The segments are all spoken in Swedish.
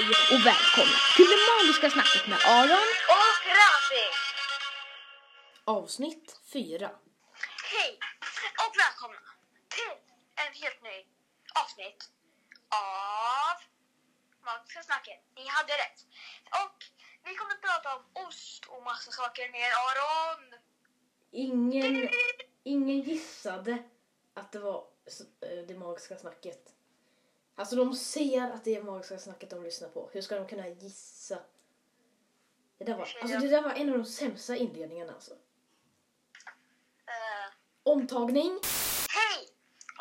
Hej och välkomna till det magiska snacket med Aron. Och Rafi! Avsnitt 4. Hej och välkomna till en helt ny avsnitt av Magiska snacket. Ni hade rätt. Och vi kommer att prata om ost och massa saker med Aron. Ingen, ingen gissade att det var eh, det magiska snacket. Alltså de ser att det är magiska snacket de lyssnar på. Hur ska de kunna gissa? Det där var, alltså, det där var en av de sämsta inledningarna alltså. Eh, Omtagning. hej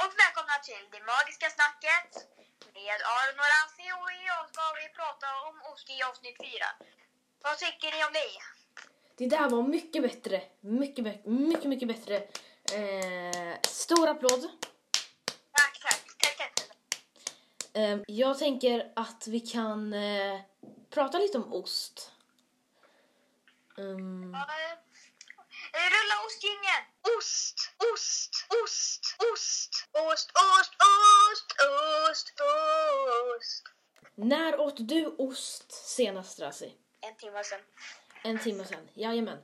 och välkomna till det magiska snacket med Aron och Rafi och idag ska vi prata om ost i avsnitt 4. Vad tycker ni om det? Det där var mycket bättre. Mycket, mycket, mycket, mycket bättre. Eh, stor applåd. Tack, tack, tack, tack. Eh, jag tänker att vi kan eh, prata lite om ost. Um, Eh, Rulla ostjingeln! Ost, ost, ost, ost, ost, ost, ost, ost, ost. när åt du ost senast, Rasi? En timme sen. En timme sedan. Jajamän.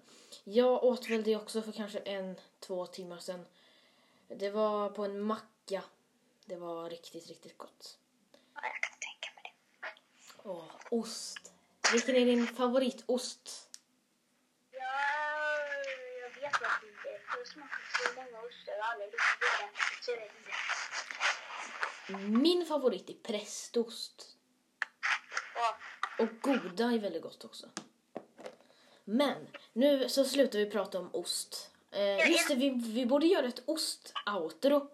Jag åt väl det också för kanske en, två timmar sedan. Det var på en macka. Det var riktigt, riktigt gott. Ja, jag kan tänka mig det. Åh, ost. Vilken är din favoritost? Ja, jag vet faktiskt inte. Jag har smakat så många ostar så jag vet inte. Min favorit är prästost. Ja, Och goda är väldigt gott också. Men nu så slutar vi prata om ost. Eh, just det, vi, vi borde göra ett ost-outro.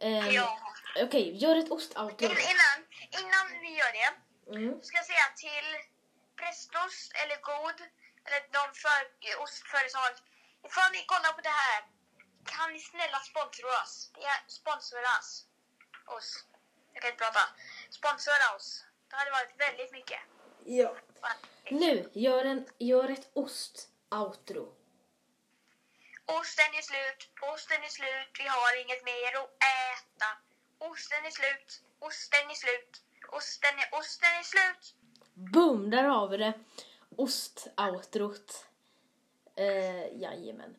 Eh, Ja. Okej, gör ett ost-outro. In, innan, innan vi gör det Mm. ska jag säga till Prästost eller God eller de för, ostföretag. Ifall ni kollar på det här kan ni snälla sponsra oss. Sponsra oss. oss. Jag kan inte prata. Sponsra oss. Det hade varit väldigt mycket. Ja. Nu, gör, en, gör ett ost-outro. Osten är slut, osten är slut, vi har inget mer att äta. Osten är slut, osten är slut, osten är, osten är slut. Boom, där har vi det. Ost-outrot. Eh, jajamän.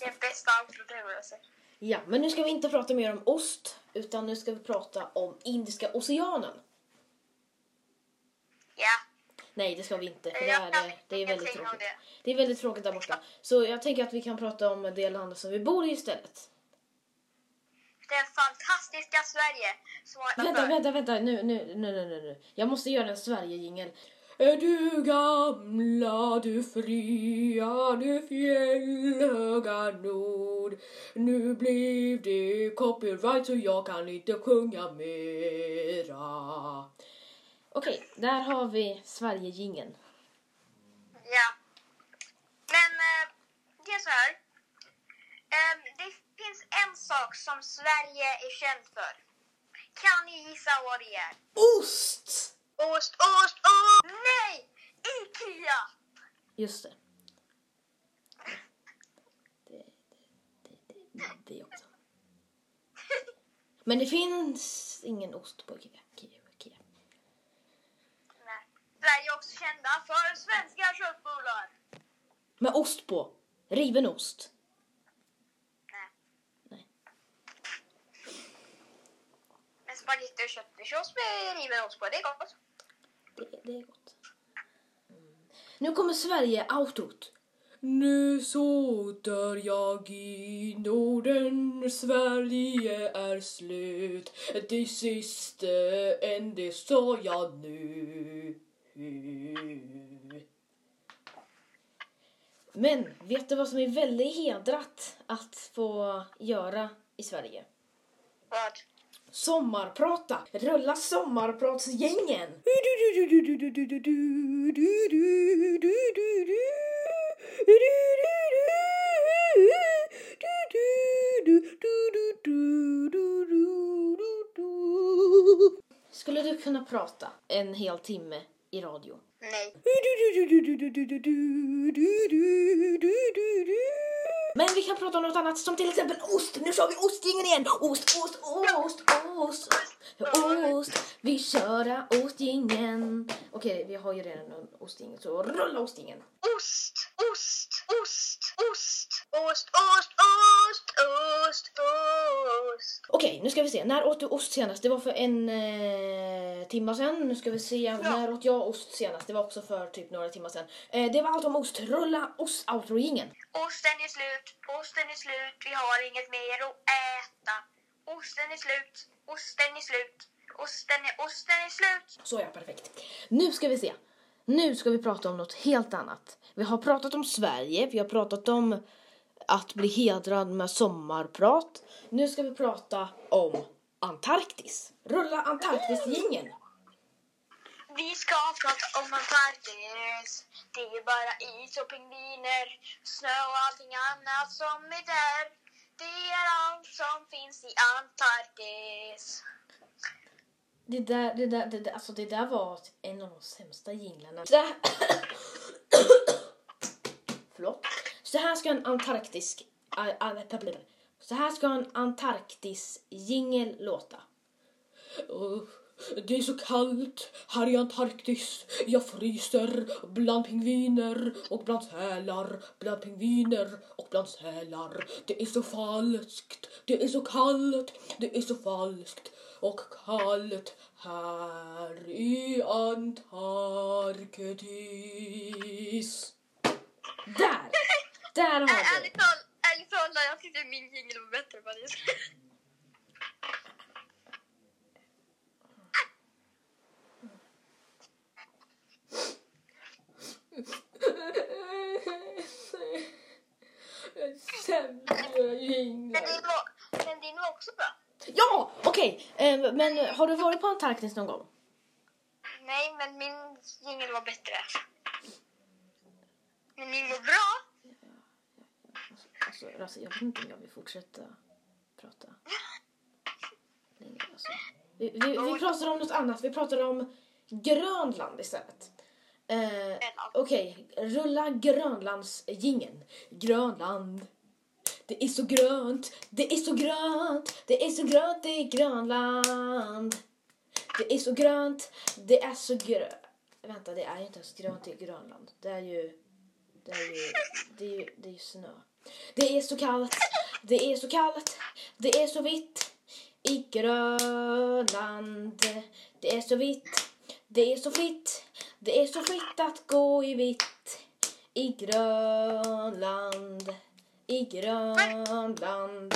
Det är bästa outrot jag har sett. Ja, men nu ska vi inte prata mer om ost, utan nu ska vi prata om Indiska oceanen. Ja, Nej, det ska vi inte, för det är, det är väldigt tråkigt. det. Det är väldigt tråkigt där borta. Så jag tänker att vi kan prata om det landet som vi bor i istället. Det fantastiska Sverige som har Vänta, vänta, vänta. Nu, nu, nu, nu, nu. Jag måste göra en Sverige-jingel. Är du gamla, du fria, du fjällhöga nord Nu blev det copyright så jag kan inte sjunga mera Okej, där har vi Sverige-jingeln. Ja. Men eh, det är så här. En sak som Sverige är känt för. Kan ni gissa vad det är? Ost! Ost, ost, ost! Nej! Ikea! Just det. Det, det, det, det, det också. Men det finns ingen ost på Ikea. Ikea, Ikea. Nej. Sverige är också kända för svenska köttbullar. Med ost på. Riven ost. Nej. Nej. Men spagetti och köttfärssås med riven ost på, det är gott. Det, det är gott. Mm. Nu kommer Sverige outrot. Nu såtar jag i Norden, Sverige är slut. Det sista än det sa jag nu. Men vet du vad som är väldigt hedrat att få göra i Sverige? Sommarprata! Rulla sommarpratsgängen! Skulle du kunna prata en hel timme i radio? Nej. Men vi kan prata om något annat som till exempel ost. Nu kör vi ostgingen igen. Ost, ost, ost, ost. ost. Vi köra ostgingen. Okej, vi har ju redan en ostjingel, så rulla ostjingeln. Ost, ost, ost, ost. Ost, ost, ost, ost, ost. Okej, nu ska vi se. När åt du ost senast? Det var för en eh, timma sedan. Nu ska vi se. När åt jag ost senast? Det var också för typ några timmar sedan. Eh, det var allt om ost. Rulla ost-outro-jingeln. Osten är slut, osten är slut, vi har inget mer att äta. Osten är slut, osten är slut, osten är, osten är slut. Så ja, perfekt. Nu ska vi se. Nu ska vi prata om något helt annat. Vi har pratat om Sverige, vi har pratat om att bli hedrad med sommarprat. Nu ska vi prata om Antarktis. Rulla Antarktis-jingeln. Vi ska prata om Antarktis. Det är bara is och pingviner, snö och allting annat som är där. Det är allt som finns i Antarktis. Det där, det där, det där, alltså det där var en av de sämsta jinglarna. Förlåt. Så här ska en Antarktisk... Äh, äh, så här ska en Antarktis-jingel låta. Det är så kallt här i Antarktis. Jag fryser bland pingviner och bland sälar. Bland pingviner och bland sälar. Det är så falskt. Det är så kallt. Det är så falskt och kallt här i Antarktis. Där! Där har vi Ärligt talat, ärligt talat, jag tyckte min jingel var bättre faktiskt. Sämre Men jinglar. din var, men din var också bra. Ja, okej. Eh, men har du varit på Antarktis någon gång? Nej, men min jingel var bättre. Men min var bra. Alltså, alltså, jag vet inte om jag vill fortsätta prata längre. Alltså. Vi, vi, vi pratar om något annat. Vi pratar om Grönland istället. Eh, Okej, rulla Grönlands gingen. Grönland. Det är så grönt, det är så grönt, det är så grönt i Grönland. Det är så grönt, det är så grönt. Vänta, det är inte ens grönt i Grönland. Det är ju, det är ju, det är ju, det är ju snö. Det är så kallt, det är så kallt, det är så vitt i Grönland. Det är så vitt, det är så fritt, det är så fritt att gå i vitt i Grönland, i Grönland.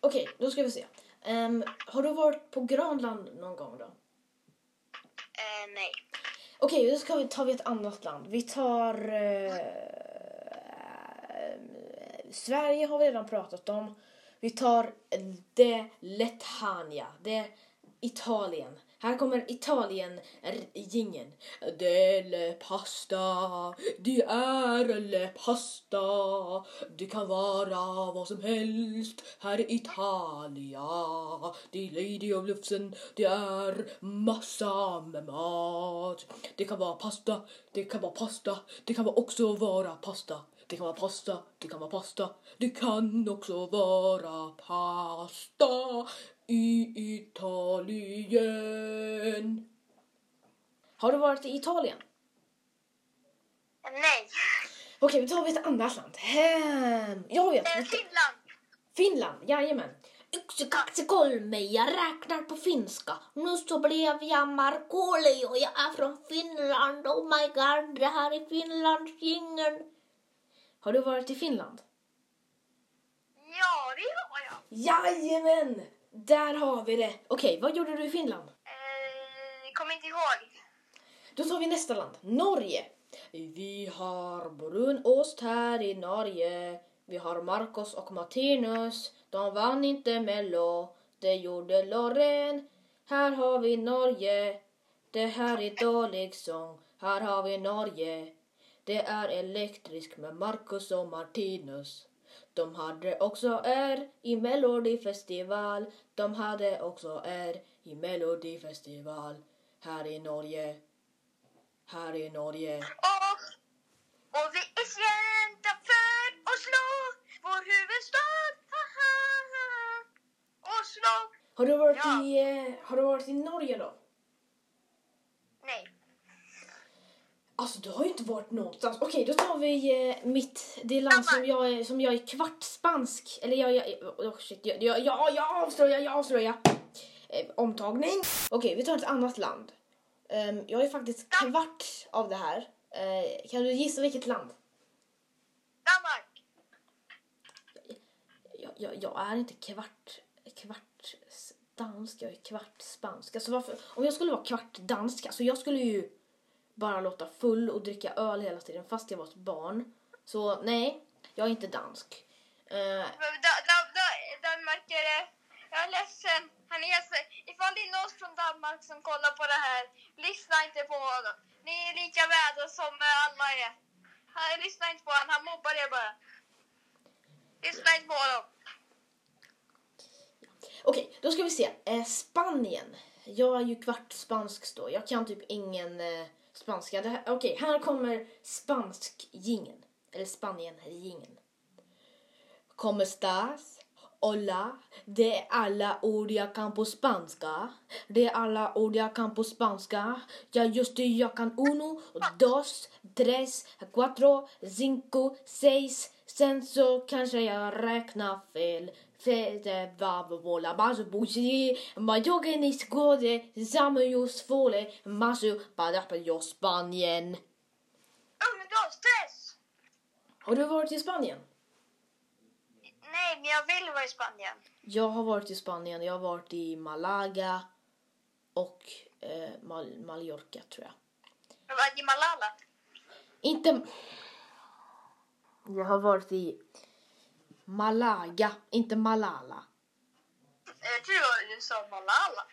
Okej, då ska vi se. Ehm, har du varit på Grönland någon gång då? Eh, nej. Okej, då ska vi, tar vi ett annat land. Vi tar... Eh, Sverige har vi redan pratat om. Vi tar det Letania. Det är Italien. Här kommer Italien gingen. Det är le pasta, det är le pasta. Det kan vara vad som helst här i Italia. Det är Lady of Lufsen, det är massa med mat. Det kan vara pasta, det kan vara pasta, det kan också vara pasta. Det kan vara pasta, det kan vara pasta. Det kan också vara pasta i Italien. Har du varit i Italien? Nej. Okej, vi tar ett annat land. Ehm, jag vet. Eh, vi Finland. Finland, jajamän. Yksi, kaksi, kolme, jag räknar på finska. Nu så blev jag Markoolio och jag är från Finland. Oh my god, det här är Finlandsjingeln. Har du varit i Finland? Ja, det har jag. Jajamän! Där har vi det. Okej, vad gjorde du i Finland? Eh, kommer inte ihåg. Då tar vi nästa land, Norge. Vi har brunost här i Norge. Vi har Marcos och Martinus. De vann inte Mello. Det gjorde Loreen. Här har vi Norge. Det här är dålig sång. Här har vi Norge. Det är elektrisk med Marcus och Martinus. De hade också R i Melodifestival. De hade också R i Melodifestival. Här i Norge. Här i Norge. Och, och vi är kända för Oslo, vår huvudstad. Ha, ha, ha. Oslo. Har du varit, Ja. i, eh, har du varit i Norge då? Nej. Alltså du har ju inte varit någonstans. Okej, då tar vi eh, mitt, det land som jag är, som jag är kvart spansk. Eller jag, jag, oh shit, jag, jag, jag, jag avslöjar, jag avslöjar. Eh, omtagning. Okej, vi tar ett annat land. Ehm, jag är faktiskt kvart av det här. Eh, kan du gissa vilket land? Danmark. Jag, jag, jag är inte kvart, kvart s- dansk, jag är kvart spansk. Alltså varför, om jag skulle vara kvart dansk, alltså jag skulle ju bara låta full och dricka öl hela tiden fast jag var ett barn. Så nej, jag är inte dansk. Eh, Da, da, da. Jag är ledsen. Han är så, ifall det är någon från Danmark som kollar på det här, lyssna inte på honom. Ni är lika värda som alla är. Han, lyssna inte på honom, han mobbar er bara. Lyssna inte på honom. Okej, då ska vi se. Eh, Spanien. Jag är ju kvart spansk då. Jag kan typ ingen eh, spanska. Det här- Okej, här kommer spansk gingen. Eller Spanien gingen. Como estás? Hola. Det är alla ord jag kan på spanska. Det är alla ord jag kan på spanska. Ja, just det, jag kan uno, dos, tres, cuatro, cinco, seis. Sen så kanske jag räknar fel. Fete vavola basu busi majogenis gode samujus fole masu padapio Spanien. Um, då, stress! Har du varit i Spanien? Nej, men jag vill vara i Spanien. Jag har varit i Spanien. Jag har varit i Malaga och eh, Mal- Mallorca tror jag. Var i Malala. Inte... Jag har varit i Malaga, inte Malala. Jag tror du sa Malala.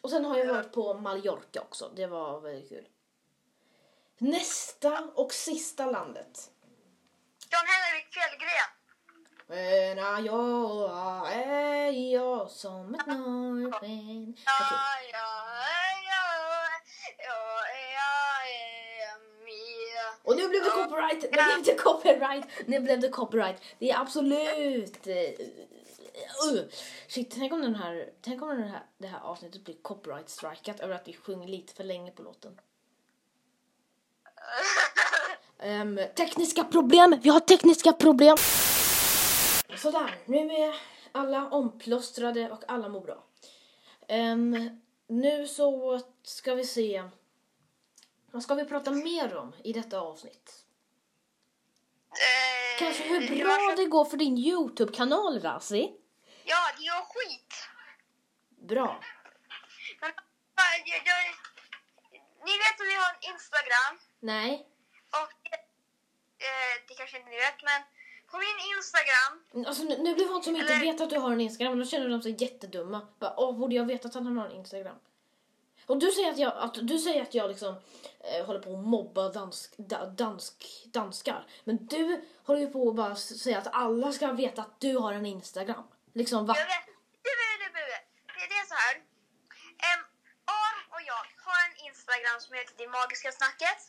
Och sen har jag varit på Mallorca också. Det var väldigt kul. Nästa och sista landet. John Henrik Fjällgren. När jag är jag som ett norrsken. Okej. Nu blev det copyright! Nu blev det copyright! Nu blev det copyright. Det är absolut... eh, Uh. Shit, tänk om, den här, tänk om den här, det här avsnittet blir copyright strikat över att vi sjunger lite för länge på låten. Ehm, tekniska problem! Vi har tekniska problem! Sådär, nu är alla omplåstrade och alla mår bra. Ehm, nu så ska vi se. Vad ska vi prata mer om i detta avsnitt? Eh, Kanske hur bra så- det går för din Youtube-kanal, Razi? Ja, det gör skit. Bra. Men, fan, jag, jag, ni vet att vi har en Instagram. Nej. Och eh, det kanske inte ni vet, men på min Instagram. Alltså, nu, nu blir folk som inte Eller- vet att du har en Instagram, då känner de sig jättedumma. Bara, Åh, borde jag veta att han har en Instagram? Och du säger att jag, att, du säger att jag liksom eh, håller på att mobba dansk, da, dansk, danskar. Men du håller ju på att bara säga att alla ska veta att du har en Instagram. Liksom va? Jag vet, du, du, du, du, det, det är så här. Um, Aron och jag har en Instagram som heter Det Magiska Snacket.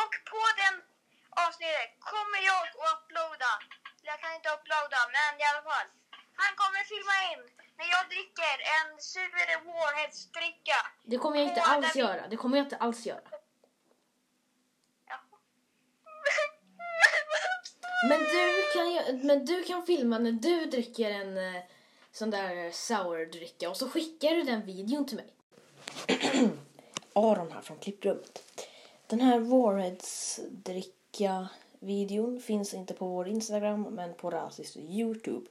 Och på den avsnittet kommer jag att uploada. Jag kan inte uploada, men i alla fall. Han kommer filma in när jag dricker en sur Warheads-dricka. Det kommer jag inte alls göra. Det kommer jag inte alls göra. Ja. Men du kan, men du kan filma när du dricker en eh, sån där sourdricka och så skickar du den videon till mig. Aron här från klipprummet. Den här Warheads dricka videon finns inte på vår Instagram men på Razis Youtube.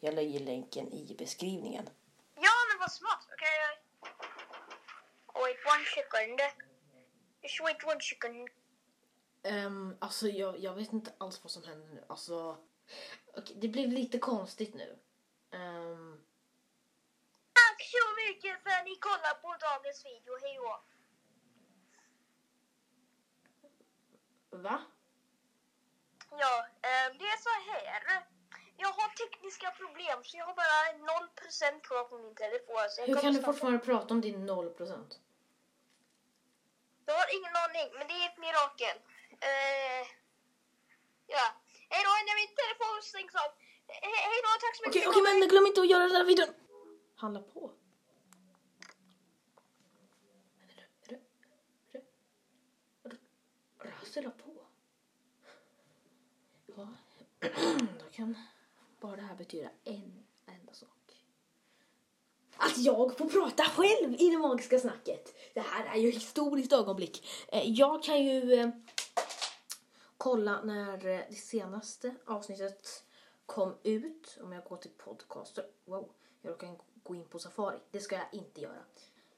Jag lägger länken i beskrivningen. Ja, men vad smart. Okej. Wait one second. Just wait one second. Um, alltså jag, jag vet inte alls vad som händer nu. Alltså, okej, det blev lite konstigt nu. Ehm, Tack så mycket för att ni kollar på dagens video. Hej då. va? Ja, eh, det är så här. Jag har tekniska problem så jag har bara 0% kvar på min telefon. Så Hur kan du fortfarande prata om din 0%? Jag har ingen aning, men det är ett mirakel. Eh, ja. Hej då, när min telefon stängs av. He- hej då, tack så mycket Okej, okej, idag. men glöm inte att göra den här videon. Handla på. Rassela på. Ja, då kan bara det här betyda en enda sak. Att jag får prata själv i det magiska snacket. Det här är ju ett historiskt ögonblick. Eh, jag kan ju eh, kolla när eh, det senaste avsnittet kom ut. Om jag går till podcaster. Wow, jag kan gå in på Safari. Det ska jag inte göra.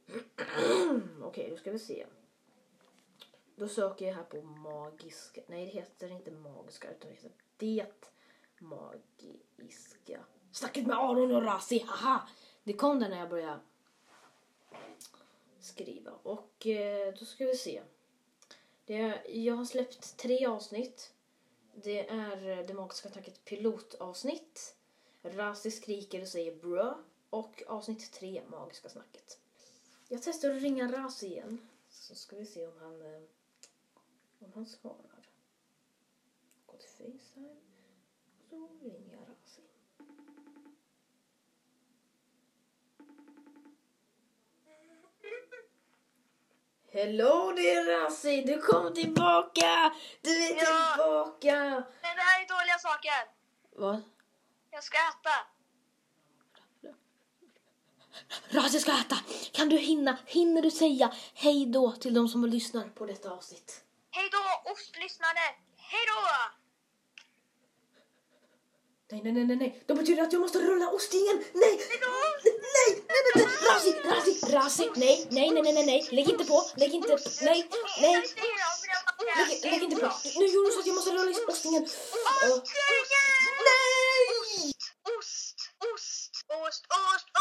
Okej, då ska vi se. Då söker jag här på magiska. Nej, det heter inte magiska utan det heter det magiska. Snacket med Aron och Razi, haha! Det kom där när jag började skriva. Och eh, då ska vi se. Det är, jag har släppt tre avsnitt. Det är eh, det magiska snacket pilotavsnitt. Razi skriker och säger brö. Och avsnitt tre, magiska snacket. Jag testar att ringa Razi igen. Så ska vi se om han, eh, om han svarar. Gå till Facetime. Ringer jag Razi. Hello det är Razi, du kom tillbaka! Du är Ja. tillbaka! Men det här är dåliga saker. Vad? Jag ska äta. Razi ska äta! Kan du hinna, hinner du säga hej då till de som lyssnar på detta avsnitt? Hej då, ostlyssnare. Hej då! Nej, nej, nej, nej, nej. De betyder att jag måste rulla ostingen. Nej, nej, nej, nej, nej. Rasi, Rasi! Razi. Nej, nej, nej, nej, nej, nej. Lägg inte på, lägg inte, nej, nej. Lägg, lägg inte på. Nu gjorde hon så att jag måste rulla ostingen. Ostingen! Nej! Ost, ost, ost, ost.